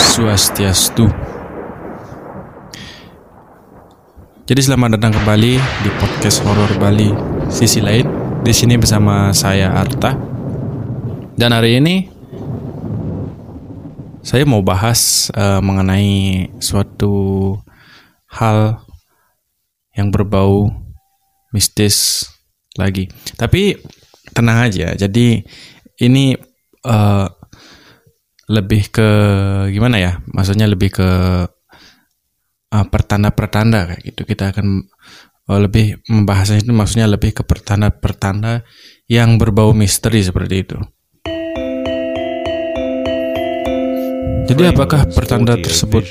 Swastiastu. Jadi selamat datang kembali di podcast horor Bali sisi lain. Di sini bersama saya Arta. Dan hari ini saya mau bahas uh, mengenai suatu hal yang berbau mistis lagi. Tapi tenang aja. Jadi ini uh, lebih ke gimana ya? Maksudnya lebih ke uh, pertanda-pertanda kayak gitu. Kita akan uh, lebih membahasnya itu maksudnya lebih ke pertanda-pertanda yang berbau misteri seperti itu. Jadi apakah pertanda tersebut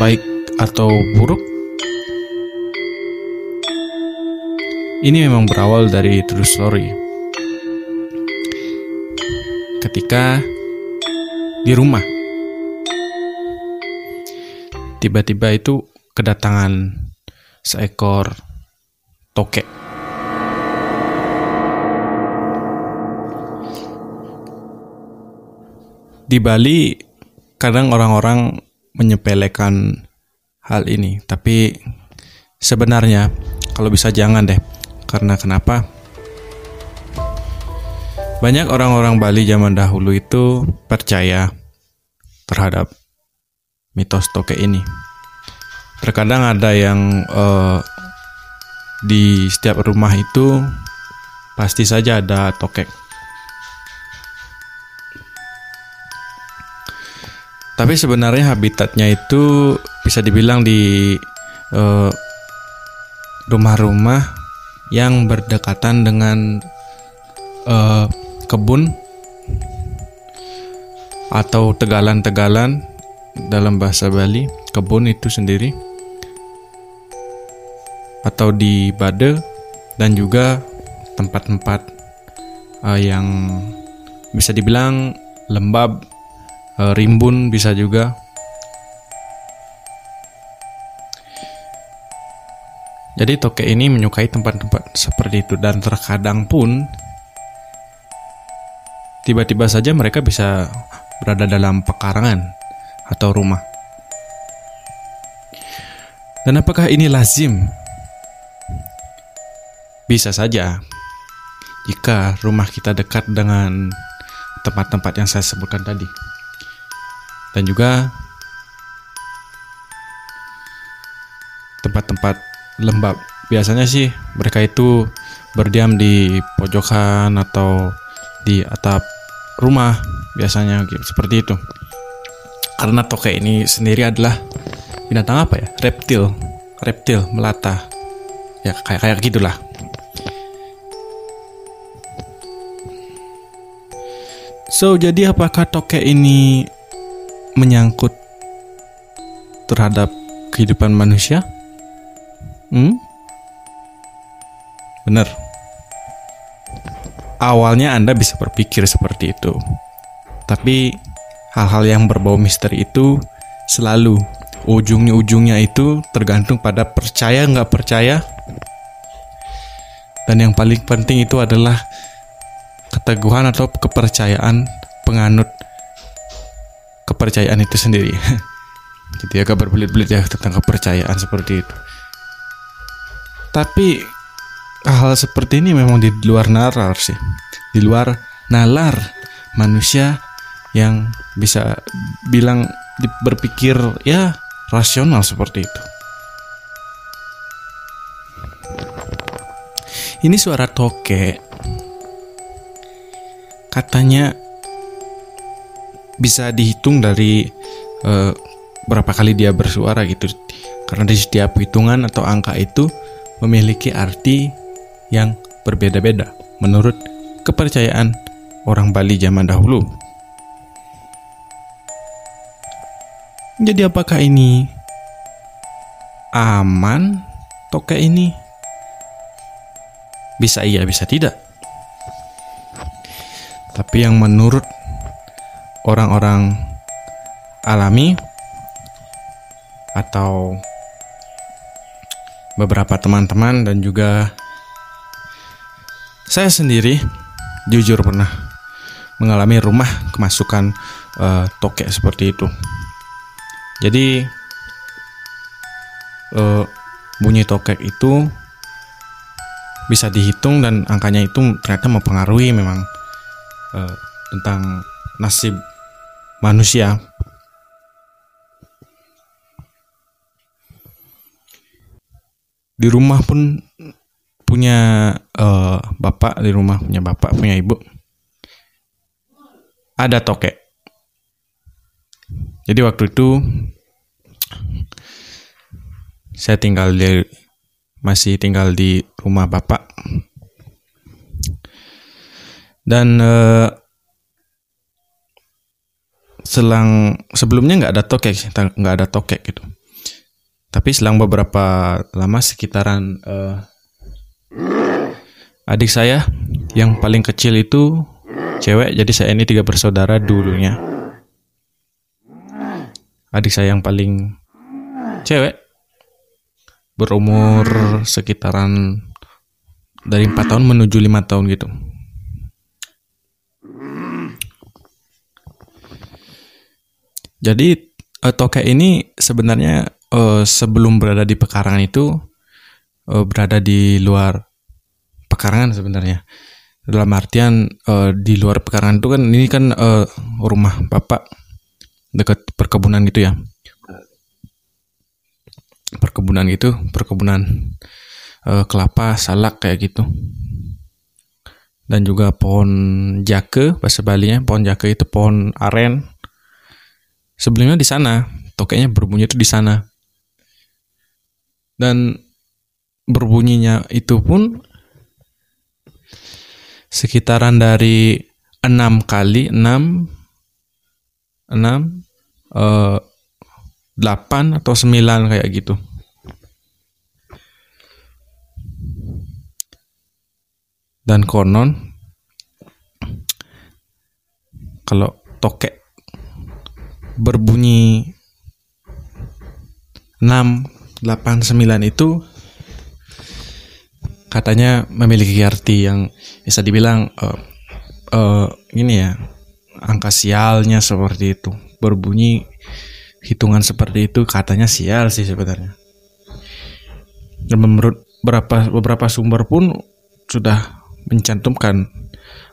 baik atau buruk? Ini memang berawal dari true story. Ketika di rumah. Tiba-tiba itu kedatangan seekor tokek. Di Bali kadang orang-orang menyepelekan hal ini, tapi sebenarnya kalau bisa jangan deh. Karena kenapa? Banyak orang-orang Bali zaman dahulu itu percaya terhadap mitos toke ini. Terkadang ada yang uh, di setiap rumah itu pasti saja ada tokek. Tapi sebenarnya habitatnya itu bisa dibilang di eh, rumah-rumah yang berdekatan dengan uh, kebun atau tegalan-tegalan dalam bahasa Bali, kebun itu sendiri. Atau di Bade dan juga tempat-tempat uh, yang bisa dibilang lembab, uh, rimbun bisa juga. Jadi toke ini menyukai tempat-tempat seperti itu. Dan terkadang pun tiba-tiba saja mereka bisa berada dalam pekarangan atau rumah. Dan apakah ini lazim? Bisa saja jika rumah kita dekat dengan tempat-tempat yang saya sebutkan tadi. Dan juga tempat-tempat lembab. Biasanya sih mereka itu berdiam di pojokan atau di atap rumah biasanya gitu seperti itu. Karena toke ini sendiri adalah binatang apa ya? Reptil. Reptil melata. Ya kayak kayak gitulah. So jadi apakah toke ini menyangkut terhadap kehidupan manusia? Hmm? Benar awalnya Anda bisa berpikir seperti itu. Tapi hal-hal yang berbau misteri itu selalu ujungnya-ujungnya itu tergantung pada percaya nggak percaya. Dan yang paling penting itu adalah keteguhan atau kepercayaan penganut kepercayaan itu sendiri. Jadi agak berbelit-belit ya tentang kepercayaan seperti itu. Tapi hal seperti ini memang di luar nalar sih. Di luar nalar manusia yang bisa bilang berpikir ya rasional seperti itu. Ini suara toke. Katanya bisa dihitung dari uh, berapa kali dia bersuara gitu. Karena di setiap hitungan atau angka itu memiliki arti yang berbeda-beda menurut kepercayaan orang Bali zaman dahulu. Jadi apakah ini aman toke ini? Bisa iya, bisa tidak. Tapi yang menurut orang-orang alami atau beberapa teman-teman dan juga saya sendiri jujur pernah mengalami rumah kemasukan uh, tokek seperti itu. Jadi uh, bunyi tokek itu bisa dihitung dan angkanya itu ternyata mempengaruhi memang uh, tentang nasib manusia. Di rumah pun punya uh, bapak di rumah punya bapak punya ibu. Ada tokek. Jadi waktu itu saya tinggal di masih tinggal di rumah bapak. Dan uh, selang sebelumnya nggak ada tokek nggak ada tokek gitu. Tapi selang beberapa lama sekitaran uh, adik saya yang paling kecil itu cewek jadi saya ini tiga bersaudara dulunya. Adik saya yang paling cewek berumur sekitaran dari empat tahun menuju lima tahun gitu. Jadi uh, tokek ini sebenarnya uh, sebelum berada di pekarangan itu uh, berada di luar pekarangan sebenarnya. Dalam artian uh, di luar pekarangan itu kan ini kan uh, rumah bapak dekat perkebunan gitu ya. Perkebunan gitu, perkebunan uh, kelapa, salak kayak gitu. Dan juga pohon jake bahasa Bali-nya, pohon jake itu pohon aren sebelumnya di sana tokeknya berbunyi itu di sana dan berbunyinya itu pun sekitaran dari enam kali enam enam eh, delapan atau sembilan kayak gitu. Dan konon kalau tokek berbunyi 6, 8, 9 itu katanya memiliki arti yang bisa dibilang uh, uh, ini ya angka sialnya seperti itu. Berbunyi hitungan seperti itu katanya sial sih sebenarnya. Dan menurut beberapa beberapa sumber pun sudah mencantumkan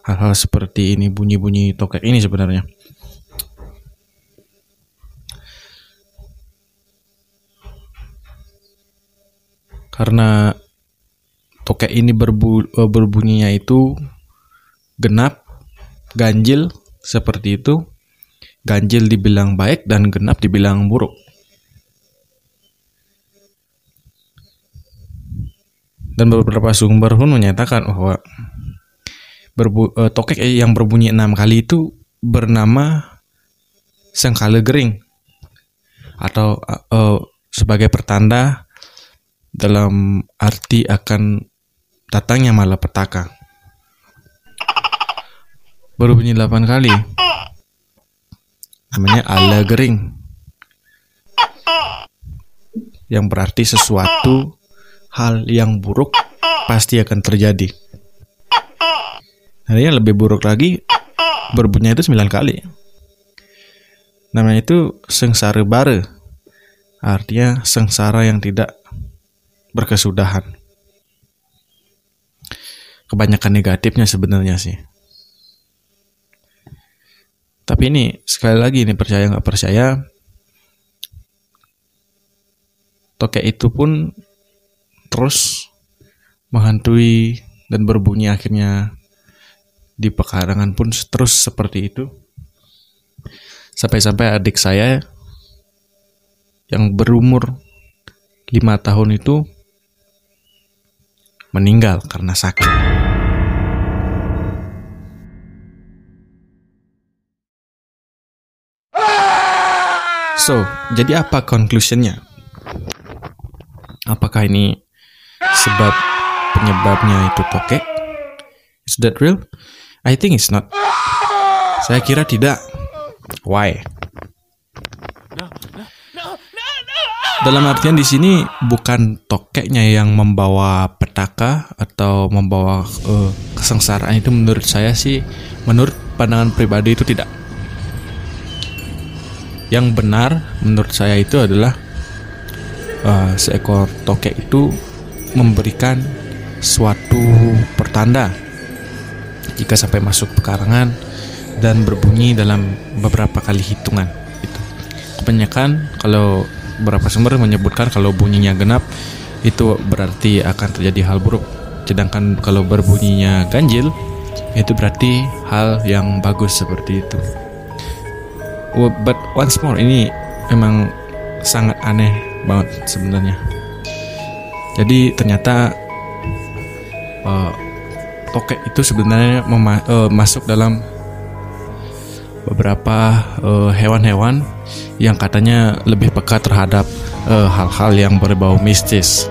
hal-hal seperti ini bunyi-bunyi tokek ini sebenarnya. Karena tokek ini berbu eh, berbunyinya itu genap, ganjil seperti itu. Ganjil dibilang baik dan genap dibilang buruk. Dan beberapa sumber pun menyatakan bahwa berbu uh, tokek yang berbunyi enam kali itu bernama sengkala gering atau uh, sebagai pertanda dalam arti akan datangnya malapetaka. Baru bunyi 8 kali. Namanya ala gering. Yang berarti sesuatu hal yang buruk pasti akan terjadi. Nah, yang lebih buruk lagi berbunyi itu 9 kali. Namanya itu sengsara bara. Artinya sengsara yang tidak berkesudahan. Kebanyakan negatifnya sebenarnya sih. Tapi ini sekali lagi ini percaya nggak percaya, tokek itu pun terus menghantui dan berbunyi akhirnya di pekarangan pun terus seperti itu. Sampai-sampai adik saya yang berumur lima tahun itu meninggal karena sakit. So, jadi apa conclusionnya? Apakah ini sebab penyebabnya itu tokek? Is that real? I think it's not. Saya kira tidak. Why? Dalam artian di sini bukan tokeknya yang membawa petaka atau membawa uh, kesengsaraan itu menurut saya sih menurut pandangan pribadi itu tidak. Yang benar menurut saya itu adalah uh, seekor tokek itu memberikan suatu pertanda jika sampai masuk pekarangan dan berbunyi dalam beberapa kali hitungan. Itu. Kebanyakan kalau beberapa sumber menyebutkan kalau bunyinya genap itu berarti akan terjadi hal buruk. Sedangkan kalau berbunyinya ganjil itu berarti hal yang bagus seperti itu. But once more ini memang sangat aneh banget sebenarnya. Jadi ternyata uh, tokek itu sebenarnya uh, masuk dalam beberapa eh, hewan-hewan yang katanya lebih peka terhadap hal-hal yang berbau mistis.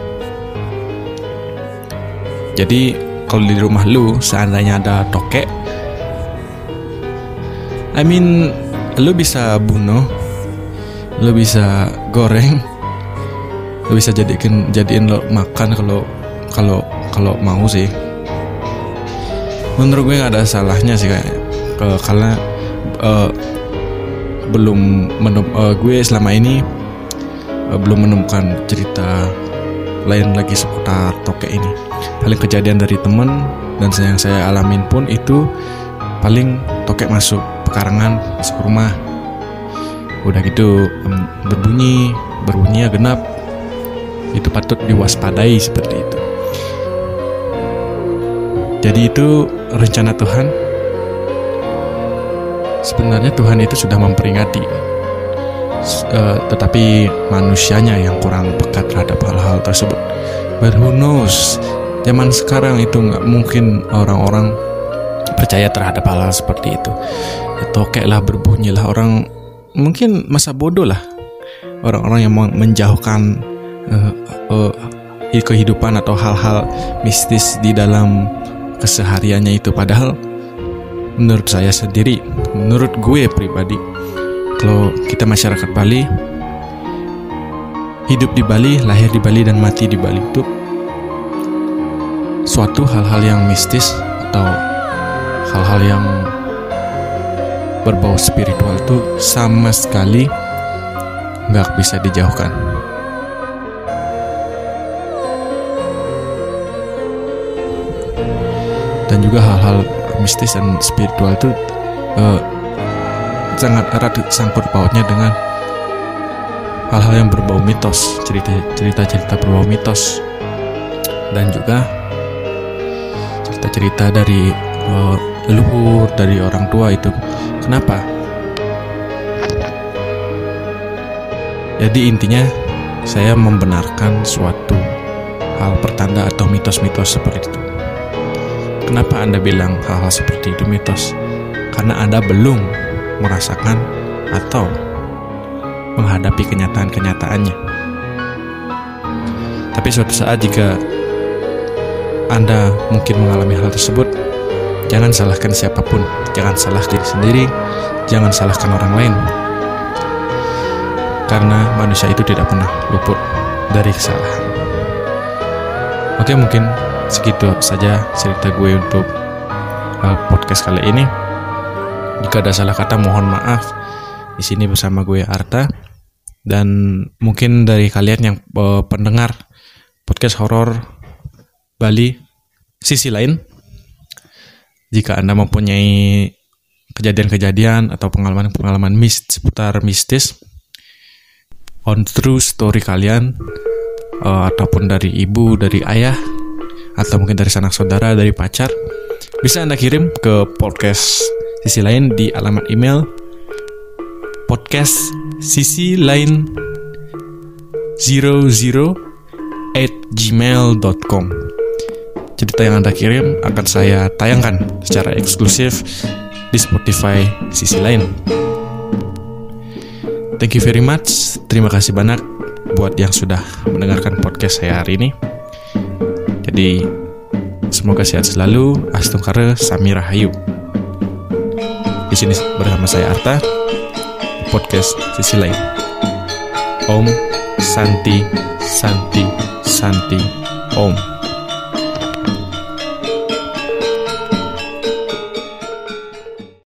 Jadi kalau di rumah lu seandainya ada tokek, I mean lu bisa bunuh, lu bisa goreng, lu bisa jadikan jadiin lo makan kalau kalau kalau mau sih. Menurut gue gak ada salahnya sih kayak karena uh, belum menem uh, gue selama ini uh, belum menemukan cerita lain lagi seputar tokek ini paling kejadian dari temen dan yang saya alamin pun itu paling tokek masuk pekarangan masuk rumah. Udah gitu berbunyi berbunyi ya genap. Itu patut diwaspadai seperti itu. Jadi itu rencana Tuhan. Sebenarnya Tuhan itu sudah memperingati. Uh, tetapi manusianya yang kurang peka terhadap hal-hal tersebut. But who knows zaman sekarang itu nggak mungkin orang-orang percaya terhadap hal-hal seperti itu. Ya, tokeklah berbunyilah orang mungkin masa bodoh lah. Orang-orang yang menjauhkan uh, uh, kehidupan atau hal-hal mistis di dalam kesehariannya itu. Padahal menurut saya sendiri, menurut gue pribadi, kalau kita masyarakat Bali, hidup di Bali, lahir di Bali dan mati di Bali itu suatu hal-hal yang mistis atau hal-hal yang berbau spiritual itu sama sekali nggak bisa dijauhkan. Dan juga hal-hal mistis dan spiritual itu uh, sangat erat sangkut pautnya dengan hal-hal yang berbau mitos, cerita-cerita berbau mitos dan juga cerita-cerita dari uh, leluhur dari orang tua itu. Kenapa? Jadi intinya saya membenarkan suatu hal pertanda atau mitos-mitos seperti itu. Kenapa Anda bilang hal-hal seperti itu mitos? Karena Anda belum merasakan atau menghadapi kenyataan-kenyataannya. Tapi suatu saat jika Anda mungkin mengalami hal tersebut, jangan salahkan siapa pun, jangan salah diri sendiri, jangan salahkan orang lain. Karena manusia itu tidak pernah luput dari kesalahan. Oke, mungkin segitu saja cerita gue untuk uh, podcast kali ini. Jika ada salah kata mohon maaf. Di sini bersama gue Arta dan mungkin dari kalian yang uh, pendengar podcast horor Bali sisi lain jika Anda mempunyai kejadian-kejadian atau pengalaman-pengalaman mis seputar mistis on true story kalian uh, ataupun dari ibu, dari ayah atau mungkin dari sanak saudara, dari pacar, bisa Anda kirim ke podcast sisi lain di alamat email podcast sisi lain 00 at gmail.com Cerita yang Anda kirim akan saya tayangkan secara eksklusif di Spotify sisi lain. Thank you very much. Terima kasih banyak buat yang sudah mendengarkan podcast saya hari ini. Jadi semoga sehat selalu. Astungkara Samira Hayu. Di sini bersama saya Arta. Podcast sisi lain. Om Santi Santi